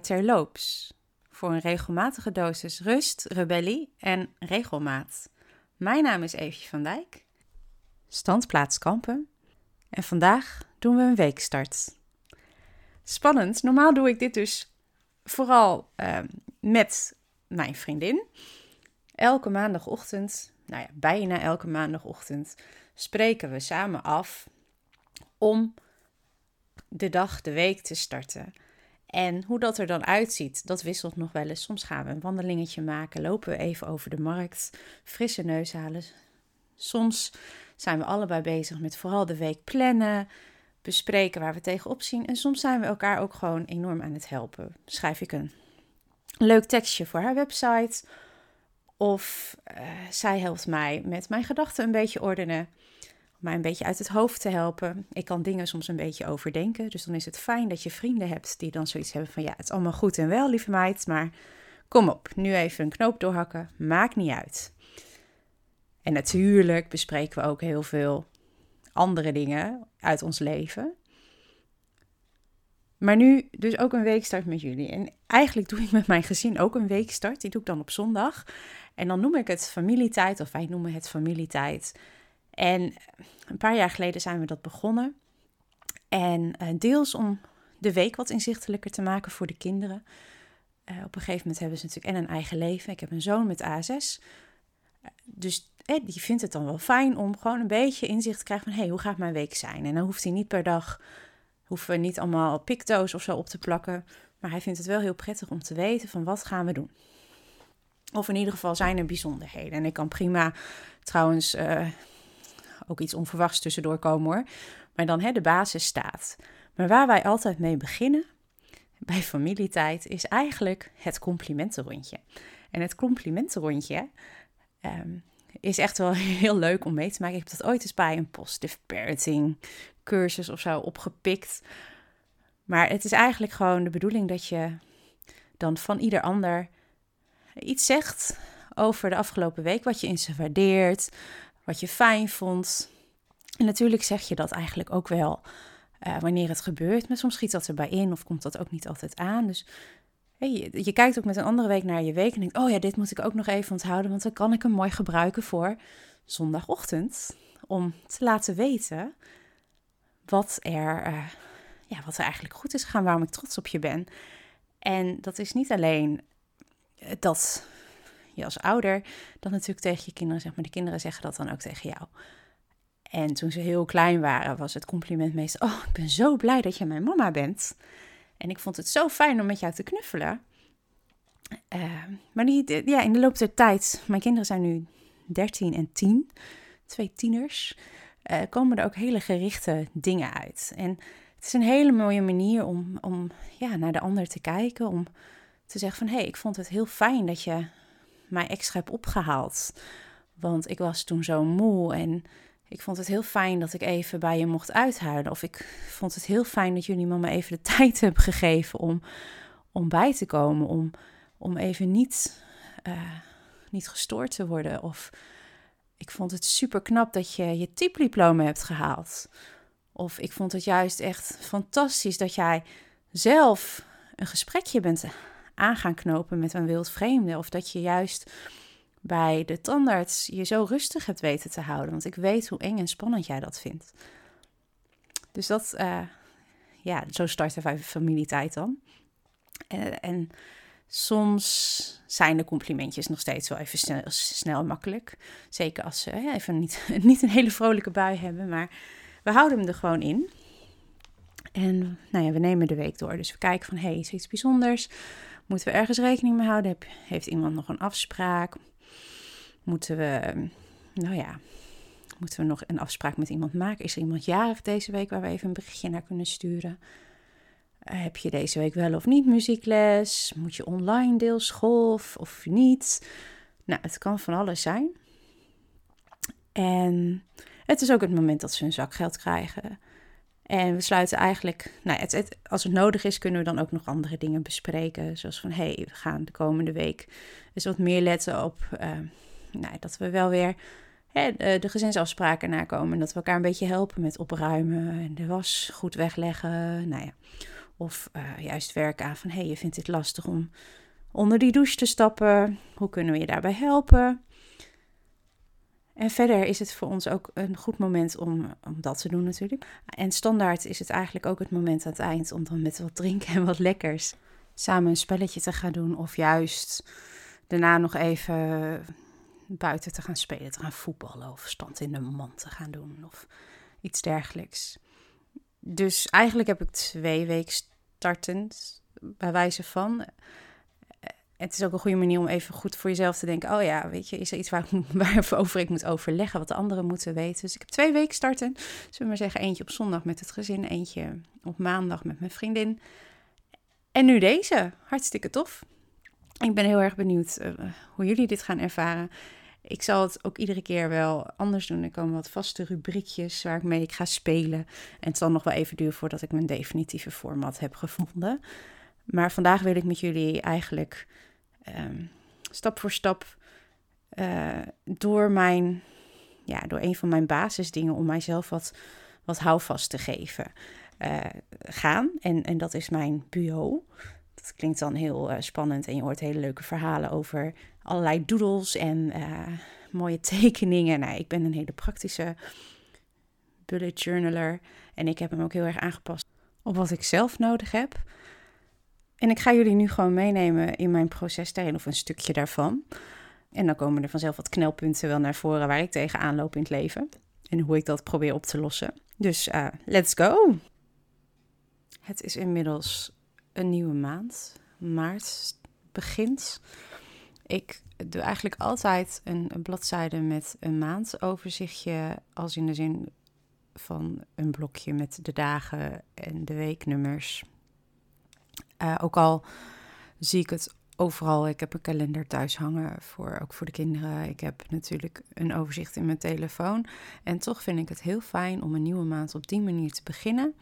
Terloops voor een regelmatige dosis rust, rebellie en regelmaat. Mijn naam is Eefje van Dijk, standplaats Kampen en vandaag doen we een weekstart. Spannend, normaal doe ik dit dus vooral uh, met mijn vriendin. Elke maandagochtend, nou ja, bijna elke maandagochtend, spreken we samen af om de dag, de week te starten. En hoe dat er dan uitziet, dat wisselt nog wel eens. Soms gaan we een wandelingetje maken, lopen we even over de markt, frisse neus halen. Soms zijn we allebei bezig met vooral de week plannen, bespreken waar we tegenop zien. En soms zijn we elkaar ook gewoon enorm aan het helpen. Schrijf ik een leuk tekstje voor haar website. Of uh, zij helpt mij met mijn gedachten een beetje ordenen mij een beetje uit het hoofd te helpen. Ik kan dingen soms een beetje overdenken. Dus dan is het fijn dat je vrienden hebt die dan zoiets hebben van ja, het is allemaal goed en wel, lieve meid, maar kom op, nu even een knoop doorhakken, maakt niet uit. En natuurlijk bespreken we ook heel veel andere dingen uit ons leven. Maar nu dus ook een weekstart met jullie. En eigenlijk doe ik met mijn gezin ook een weekstart. Die doe ik dan op zondag. En dan noem ik het familietijd, of wij noemen het familietijd. En een paar jaar geleden zijn we dat begonnen. En uh, deels om de week wat inzichtelijker te maken voor de kinderen. Uh, op een gegeven moment hebben ze natuurlijk en een eigen leven. Ik heb een zoon met ASS. dus eh, die vindt het dan wel fijn om gewoon een beetje inzicht te krijgen van... hé, hey, hoe gaat mijn week zijn? En dan hoeft hij niet per dag, hoeven we niet allemaal picto's of zo op te plakken. Maar hij vindt het wel heel prettig om te weten van wat gaan we doen. Of in ieder geval zijn er bijzonderheden. En ik kan prima trouwens... ook iets onverwachts tussendoor komen hoor. Maar dan hè, de basis staat. Maar waar wij altijd mee beginnen bij familietijd is eigenlijk het complimentenrondje. En het complimentenrondje um, is echt wel heel leuk om mee te maken. Ik heb dat ooit eens bij een positive parenting cursus of zo opgepikt. Maar het is eigenlijk gewoon de bedoeling dat je dan van ieder ander iets zegt over de afgelopen week, wat je in ze waardeert, wat je fijn vond. En natuurlijk zeg je dat eigenlijk ook wel uh, wanneer het gebeurt, maar soms schiet dat erbij in of komt dat ook niet altijd aan. Dus hey, je, kijkt ook met een andere week naar je week en denkt, oh ja, dit moet ik ook nog even onthouden, want dan kan ik hem mooi gebruiken voor zondagochtend. Om te laten weten wat er, uh, ja, wat er eigenlijk goed is gegaan, waarom ik trots op je ben. En dat is niet alleen dat als ouder dat natuurlijk tegen je kinderen zegt, maar de kinderen zeggen dat dan ook tegen jou. En toen ze heel klein waren, was het compliment meestal: Oh, ik ben zo blij dat je mijn mama bent. En ik vond het zo fijn om met jou te knuffelen. Uh, maar die, ja, in de loop der tijd, mijn kinderen zijn nu 13 en 10, twee tieners, uh, komen er ook hele gerichte dingen uit. En het is een hele mooie manier om, om ja, naar de ander te kijken, om te zeggen van hé, hey, ik vond het heel fijn dat je mij extra heb opgehaald. Want ik was toen zo moe en ik vond het heel fijn dat ik even bij je mocht uithuilen. Of ik vond het heel fijn dat jullie me even de tijd hebben gegeven om, om bij te komen. Om, om even niet, uh, niet gestoord te worden. Of ik vond het super knap dat je je typediploma hebt gehaald. Of ik vond het juist echt fantastisch dat jij zelf een gesprekje bent aan gaan knopen met een wild vreemde. Of dat je juist bij de tandarts je zo rustig hebt weten te houden. Want ik weet hoe eng en spannend jij dat vindt. Dus dat, uh, ja, zo starten wij familietijd dan. En, en, soms zijn de complimentjes nog steeds wel even snel, snel makkelijk. Zeker als ze even niet, niet een hele vrolijke bui hebben. Maar we houden hem er gewoon in. En nou ja, we nemen de week door. Dus we kijken van, hey, is iets bijzonders? Moeten we ergens rekening mee houden? Heeft iemand nog een afspraak? Moeten we, nou ja, moeten we nog een afspraak met iemand maken? Is er iemand jarig deze week waar we even een berichtje naar kunnen sturen? Eh, heb je deze week wel of niet muziekles? Moet je online deelschool of, of niet? Nou, het kan van alles zijn. En het is ook het moment dat ze hun zakgeld krijgen. En we sluiten eigenlijk, nou, het, als het nodig is, kunnen we dan ook nog andere dingen bespreken. Zoals van, hé, hey, we gaan de komende week eens wat meer letten op uh, nou, dat we wel weer hè, de, gezinsafspraken nakomen. En dat we elkaar een beetje helpen met opruimen en de was goed wegleggen. Nou ja, Of juist werken aan van hé, hey, je vindt het lastig om onder die douche te stappen. Hoe kunnen we je daarbij helpen? En verder is het voor ons ook een goed moment om, om dat te doen natuurlijk. En standaard is het eigenlijk ook het moment aan het eind om dan met wat drinken en wat lekkers samen een spelletje te gaan doen. Of juist daarna nog even buiten te gaan spelen, te gaan voetballen of stand in de man te gaan doen of iets dergelijks. Dus eigenlijk heb ik twee weken startend, bij wijze van het is ook een goede manier om even goed voor jezelf te denken: oh ja, weet je, is er iets waar ik, waarover ik moet overleggen, wat de anderen moeten weten. Dus ik heb twee weken starten. Zullen we maar zeggen: eentje op zondag met het gezin, eentje op maandag met mijn vriendin. En nu deze. Hartstikke tof. Ik ben heel erg benieuwd uh, hoe jullie dit gaan ervaren. Ik zal het ook iedere keer wel anders doen. Er komen wat vaste rubriekjes waar ik mee ga spelen. En het zal nog wel even duren voordat ik mijn definitieve format heb gevonden. Maar vandaag wil ik met jullie eigenlijk Ehm, stap voor stap uh, door mijn, ja, door een van mijn basisdingen om mijzelf wat, wat houvast te geven uh, gaan. En, en dat is mijn bureau. Dat klinkt dan heel uh, spannend en je hoort hele leuke verhalen over allerlei doodles en mooie tekeningen. Nou, ik ben een hele praktische bullet journaler en ik heb hem ook heel erg aangepast op wat ik zelf nodig heb. En ik ga jullie nu gewoon meenemen in mijn proces daarin, of een stukje daarvan. En dan komen er vanzelf wat knelpunten wel naar voren waar ik tegenaan loop in het leven. En hoe ik dat probeer op te lossen. Dus uh, let's go! Het is inmiddels een nieuwe maand. Maart begint. Ik doe eigenlijk altijd een, een bladzijde met een maandoverzichtje. Als in de zin van een blokje met de dagen en de weeknummers. Uh, ook al zie ik het overal. Ik heb een kalender thuis hangen, voor, ook voor de kinderen. Ik heb natuurlijk een overzicht in mijn telefoon. En toch vind ik het heel fijn om een nieuwe maand op die manier te beginnen.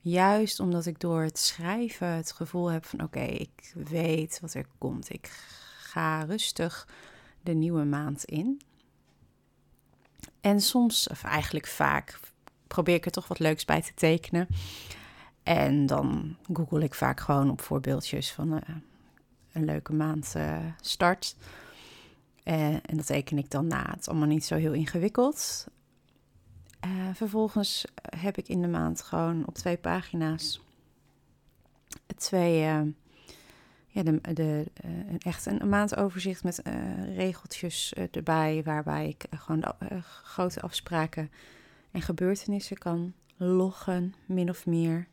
Juist omdat ik door het schrijven het gevoel heb van oké, ik weet wat er komt. Ik ga rustig de nieuwe maand in. En soms, of eigenlijk vaak, probeer ik er toch wat leuks bij te tekenen. En dan google ik vaak gewoon op voorbeeldjes van uh, een leuke maand uh, start. Uh, en dat teken ik dan na. Het is allemaal niet zo heel ingewikkeld. vervolgens heb ik in de maand gewoon op twee pagina's twee, ja, de, de, echt een maandoverzicht met regeltjes erbij, waarbij ik gewoon grote afspraken en gebeurtenissen kan loggen, min of meer.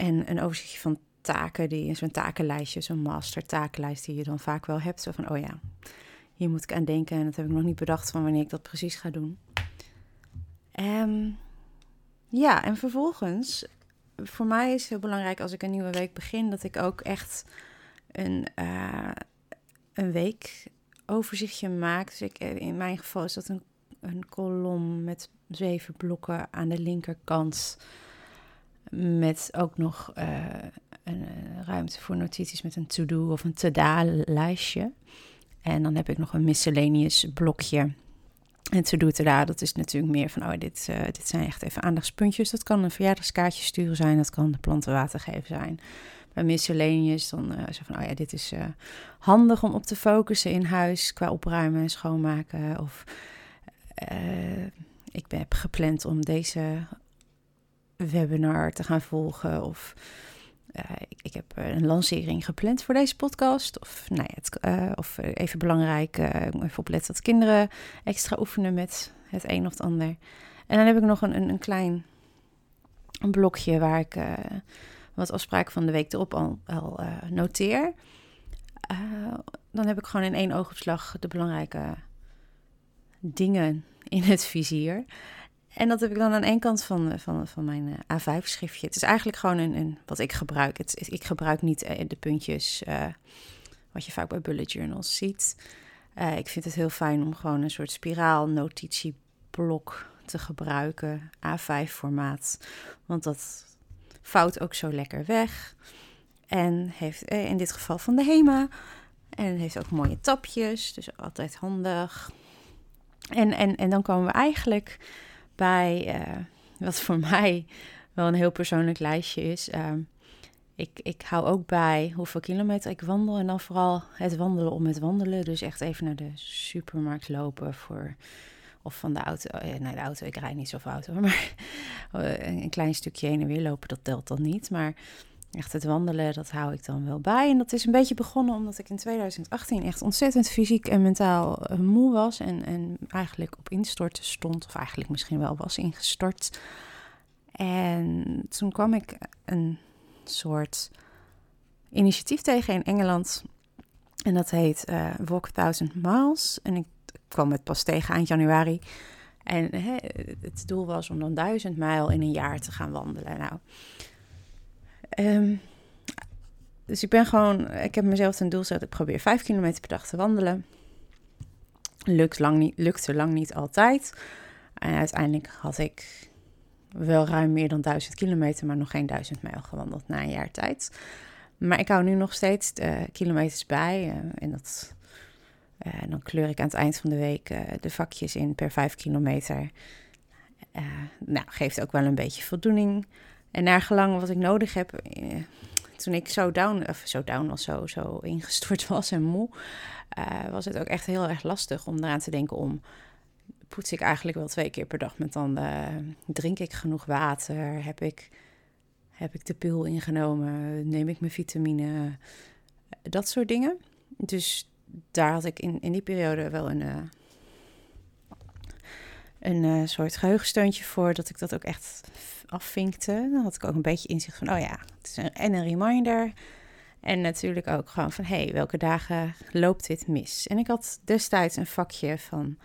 En een overzichtje van taken, die zo'n takenlijstje, zo'n master takenlijst die je dan vaak wel hebt. Zo van, oh ja, hier moet ik aan denken en dat heb ik nog niet bedacht van wanneer ik dat precies ga doen. Um, ja, en vervolgens, voor mij is het heel belangrijk als ik een nieuwe week begin, dat ik ook echt een, uh, een week overzichtje maak. Dus ik, in mijn geval is dat een, een kolom met zeven blokken aan de linkerkant. Met ook nog uh, een, eh, ruimte voor notities met een to-do of een to-da-lijstje. En dan heb ik nog een miscellaneous blokje. En to-do, to-da, dat is natuurlijk meer van, oh, dit, uh, dit zijn echt even aandachtspuntjes. Dat kan een verjaardagskaartje sturen zijn, dat kan de planten water geven zijn. Bij miscellaneous dan zo van, oh ja, dit is handig om op te focussen in huis qua opruimen en schoonmaken. Of ik heb gepland om deze webinar te gaan volgen. Of uh, ik, ik, heb een lancering gepland voor deze podcast. Of, nou ja, het, uh, of even belangrijk, uh, even opletten dat kinderen extra oefenen met het een of het ander. En dan heb ik nog een, een, een klein blokje waar ik wat afspraken van de week erop al, al noteer. dan heb ik gewoon in één oogopslag de belangrijke dingen in het vizier. En dat heb ik dan aan één kant van, van, van mijn eh, A5-schriftje. Het is eigenlijk gewoon een, een, wat ik gebruik. Het, ik gebruik niet eh, de puntjes wat je vaak bij bullet journals ziet. Ik vind het heel fijn om gewoon een soort spiraal notitieblok te gebruiken. A5-formaat. Want dat vouwt ook zo lekker weg. En heeft in dit geval van de HEMA. En heeft ook mooie tapjes. Dus altijd handig. En, en, en dan komen we eigenlijk bij uh, wat voor mij wel een heel persoonlijk lijstje is. Ehm, ik, ik hou ook bij hoeveel kilometer ik wandel. En dan vooral het wandelen om het wandelen. Dus echt even naar de supermarkt lopen voor. Of van de auto. Eh, nee, de auto, ik rijd niet zoveel auto. Maar een klein stukje heen en weer lopen, dat telt dan niet. Maar echt het wandelen, dat hou ik dan wel bij. En dat is een beetje begonnen omdat ik in 2018 echt ontzettend fysiek en mentaal eh, moe was. En, en eigenlijk op instorten stond. Of eigenlijk misschien wel was ingestort. En toen kwam ik een soort initiatief tegen in Engeland. En dat heet uh, Walk Thousand Miles. En ik kwam het pas tegen eind januari. En hè, het doel was om dan duizend mijl in een jaar te gaan wandelen. Nou, um, dus ik ben gewoon, ik heb mezelf ten doel gezet, ik probeer vijf kilometer per dag te wandelen. Lukt lang niet, lukte lang niet altijd. En uiteindelijk had ik wel ruim meer dan 1000 kilometer, maar nog geen 1000 mijl gewandeld na een jaar tijd. Maar ik hou nu nog steeds uh, kilometers bij. Uh, en dat, uh, dan kleur ik aan het eind van de week de vakjes in per 5 kilometer. nou, geeft ook wel een beetje voldoening. En naar gelang wat ik nodig heb. toen ik zo down, of zo down was, zo, zo ingestort was en moe, was het ook echt heel erg lastig om eraan te denken om poets ik eigenlijk wel twee keer per dag met tanden. Drink ik genoeg water? Heb ik, heb ik de pil ingenomen? Neem ik mijn vitamine? Dat soort dingen. Dus daar had ik in, in die periode wel een, uh, een uh, soort geheugensteuntje voor. Dat ik dat ook echt afvinkte. Dan had ik ook een beetje inzicht van, oh ja, het is een, en een reminder. En natuurlijk ook gewoon van, hé, hey, welke dagen loopt dit mis? En ik had destijds een vakje van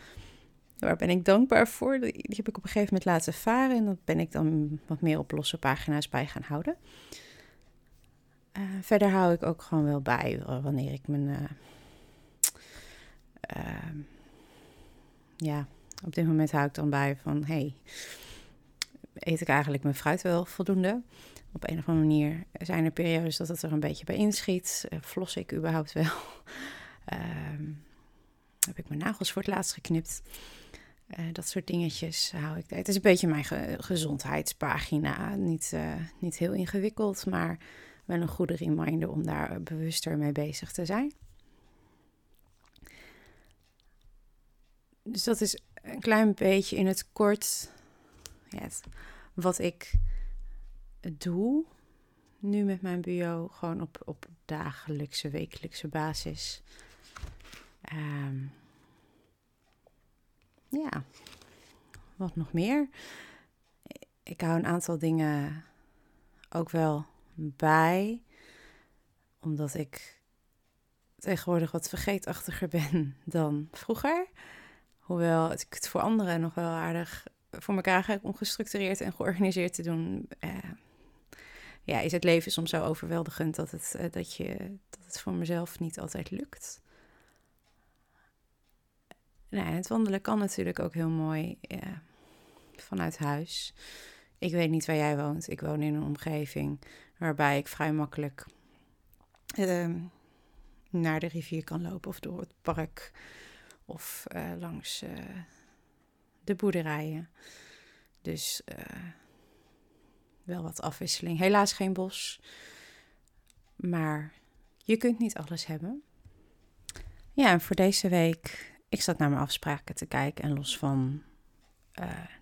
Waar ben ik dankbaar voor? Die heb ik op een gegeven moment laten varen en dat ben ik dan wat meer op losse pagina's bij gaan houden. Uh, verder hou ik ook gewoon wel bij wanneer ik mijn. Uh, ja, op dit moment hou ik dan bij van: hey, eet ik eigenlijk mijn fruit wel voldoende? Op een of andere manier zijn er periodes dat het er een beetje bij inschiet. Vlos ik überhaupt wel? Ehm, heb ik mijn nagels voor het laatst geknipt? Uh, dat soort dingetjes hou ik. Het is een beetje mijn gezondheidspagina. Niet, uh, niet heel ingewikkeld, maar wel een goede reminder om daar bewuster mee bezig te zijn. Dus dat is een klein beetje in het kort wat ik doe nu met mijn bio, gewoon op, op dagelijkse, wekelijkse basis. Um, ja, wat nog meer? Ik hou een aantal dingen ook wel bij, omdat ik tegenwoordig wat vergeetachtiger ben dan vroeger. Hoewel ik het voor anderen nog wel aardig voor elkaar heb om gestructureerd en georganiseerd te doen. Eh, ja, is het leven soms zo overweldigend dat het, eh, dat, je, dat het voor mezelf niet altijd lukt. Nou, het wandelen kan natuurlijk ook heel mooi vanuit huis. Ik weet niet waar jij woont. Ik woon in een omgeving waarbij ik vrij makkelijk uh, naar de rivier kan lopen of door het park of uh, langs uh, de boerderijen. Dus eh, wel wat afwisseling. Helaas geen bos, maar je kunt niet alles hebben. Ja, en voor deze week ik zat naar mijn afspraken te kijken en los van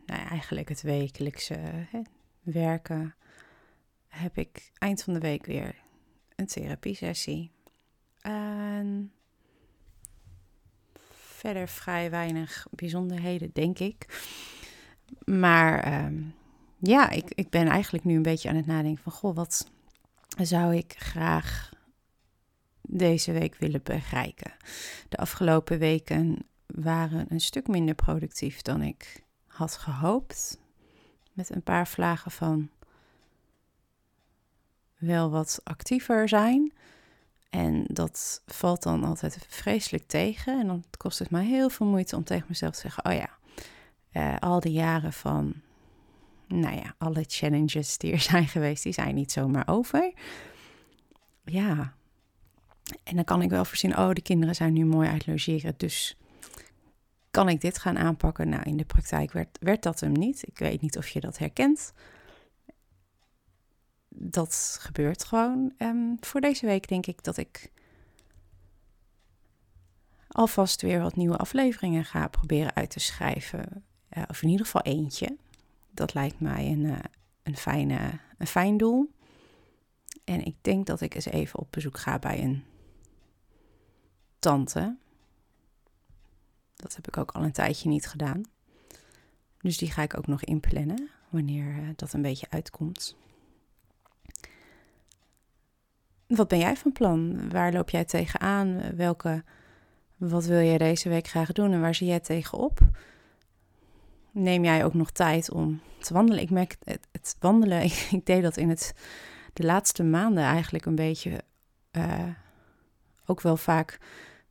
nou ja, eigenlijk het wekelijkse hè, werken, heb ik eind van de week weer een therapiesessie. En verder vrij weinig bijzonderheden, denk ik. Maar um, ja, ik, ik ben eigenlijk nu een beetje aan het nadenken van, goh, wat zou ik graag deze week willen bereiken. De afgelopen weken waren een stuk minder productief dan ik had gehoopt. Met een paar vlagen van wel wat actiever zijn. En dat valt dan altijd vreselijk tegen. En dan kost het mij heel veel moeite om tegen mezelf te zeggen: Oh ja, uh, al die jaren van, nou ja, alle challenges die er zijn geweest, die zijn niet zomaar over. Ja, en dan kan ik wel voorzien, oh, de kinderen zijn nu mooi uit logeren, dus kan ik dit gaan aanpakken? Nou, in de praktijk werd, werd dat hem niet. Ik weet niet of je dat herkent. Dat gebeurt gewoon. Um, voor deze week denk ik dat ik alvast weer wat nieuwe afleveringen ga proberen uit te schrijven. Uh, of in ieder geval eentje. Dat lijkt mij een, uh, een, fijne, een fijn doel. En ik denk dat ik eens even op bezoek ga bij een tante. Dat heb ik ook al een tijdje niet gedaan. Dus die ga ik ook nog inplannen wanneer uh, dat een beetje uitkomt. Wat ben jij van plan? Waar loop jij tegenaan? Welke, wat wil jij deze week graag doen en waar zie jij tegenop? Neem jij ook nog tijd om te wandelen? Ik merk het, het wandelen, ik, deed dat in het, de laatste maanden eigenlijk een beetje, uh, ook wel vaak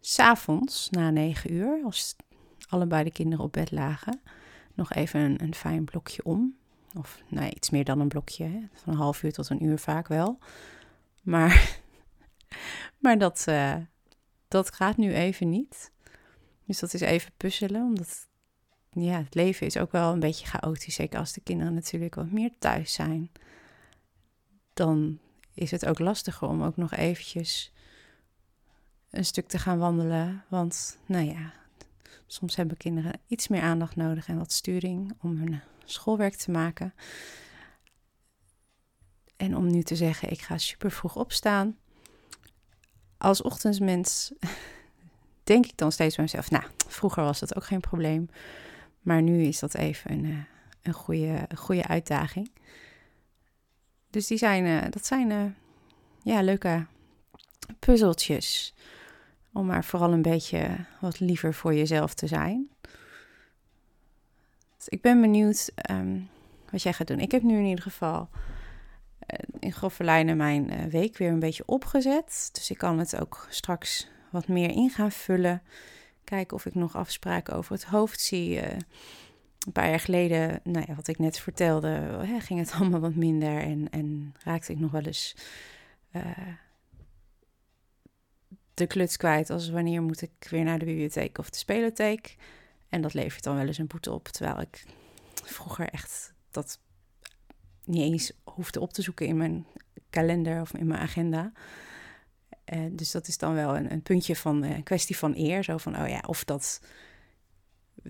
s'avonds na negen uur, als allebei de kinderen op bed lagen, nog even een, een fijn blokje om. Of nee, iets meer dan een blokje, hè? van een half uur tot een uur vaak wel. Maar, maar dat, uh, dat gaat nu even niet. Dus dat is even puzzelen, omdat ja, het leven is ook wel een beetje chaotisch. Zeker als de kinderen natuurlijk wat meer thuis zijn. Dan is het ook lastiger om ook nog eventjes een stuk te gaan wandelen. Want, nou ja, soms hebben kinderen iets meer aandacht nodig en wat sturing om hun schoolwerk te maken. En om nu te zeggen, ik ga super vroeg opstaan. Als ochtendmens denk ik dan steeds bij mezelf, nou, vroeger was dat ook geen probleem. Maar nu is dat even een, eh, een, goede, een goede uitdaging. Dus die zijn, eh, dat zijn uh, ja, leuke puzzeltjes. Om maar vooral een beetje wat liever voor jezelf te zijn. Dus ik ben benieuwd um, wat jij gaat doen. Ik heb nu in ieder geval in grove lijnen mijn week weer een beetje opgezet. Dus ik kan het ook straks wat meer in gaan vullen. Kijken of ik nog afspraken over het hoofd zie. Uh, een paar jaar geleden, nou ja, wat ik net vertelde, ging het allemaal wat minder. En, en raakte ik nog wel eens de kluts kwijt. Als wanneer moet ik weer naar de bibliotheek of de spelotheek. En dat levert dan wel eens een boete op. Terwijl ik vroeger echt dat niet eens hoefde op te zoeken in mijn kalender of in mijn agenda. Uh, dus dat is dan wel een, een puntje van een kwestie van eer. Zo van, oh ja, of dat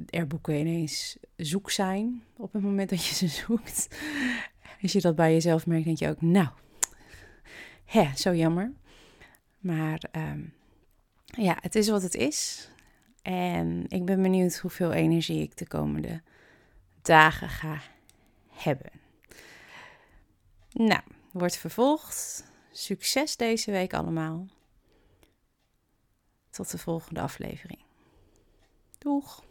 er boeken ineens zoek zijn op het moment dat je ze zoekt. Als je dat bij jezelf merkt, denk je ook, nou, hè, zo jammer. Maar um, ja, het is wat het is. En ik ben benieuwd hoeveel energie ik de komende dagen ga hebben. Nou, wordt vervolgd. Succes deze week allemaal. Tot de volgende aflevering. Doeg!